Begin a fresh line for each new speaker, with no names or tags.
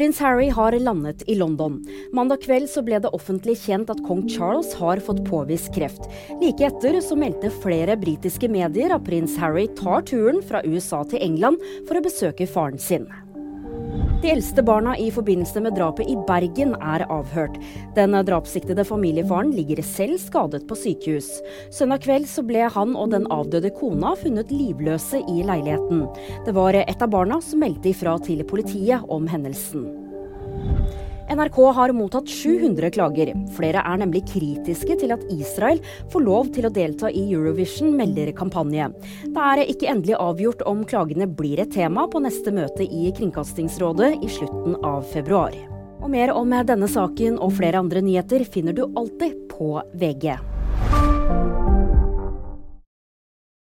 Prins Harry har landet i London. Mandag kveld så ble det offentlig kjent at kong Charles har fått påvist kreft. Like etter så meldte flere britiske medier at prins Harry tar turen fra USA til England for å besøke faren sin. De eldste barna i forbindelse med drapet i Bergen er avhørt. Den drapssiktede familiefaren ligger selv skadet på sykehus. Søndag kveld så ble han og den avdøde kona funnet livløse i leiligheten. Det var et av barna som meldte ifra til politiet om hendelsen. NRK har mottatt 700 klager. Flere er nemlig kritiske til at Israel får lov til å delta i Eurovision, melder kampanje. Det er ikke endelig avgjort om klagene blir et tema på neste møte i Kringkastingsrådet i slutten av februar. Og mer om denne saken og flere andre nyheter finner du alltid på VG.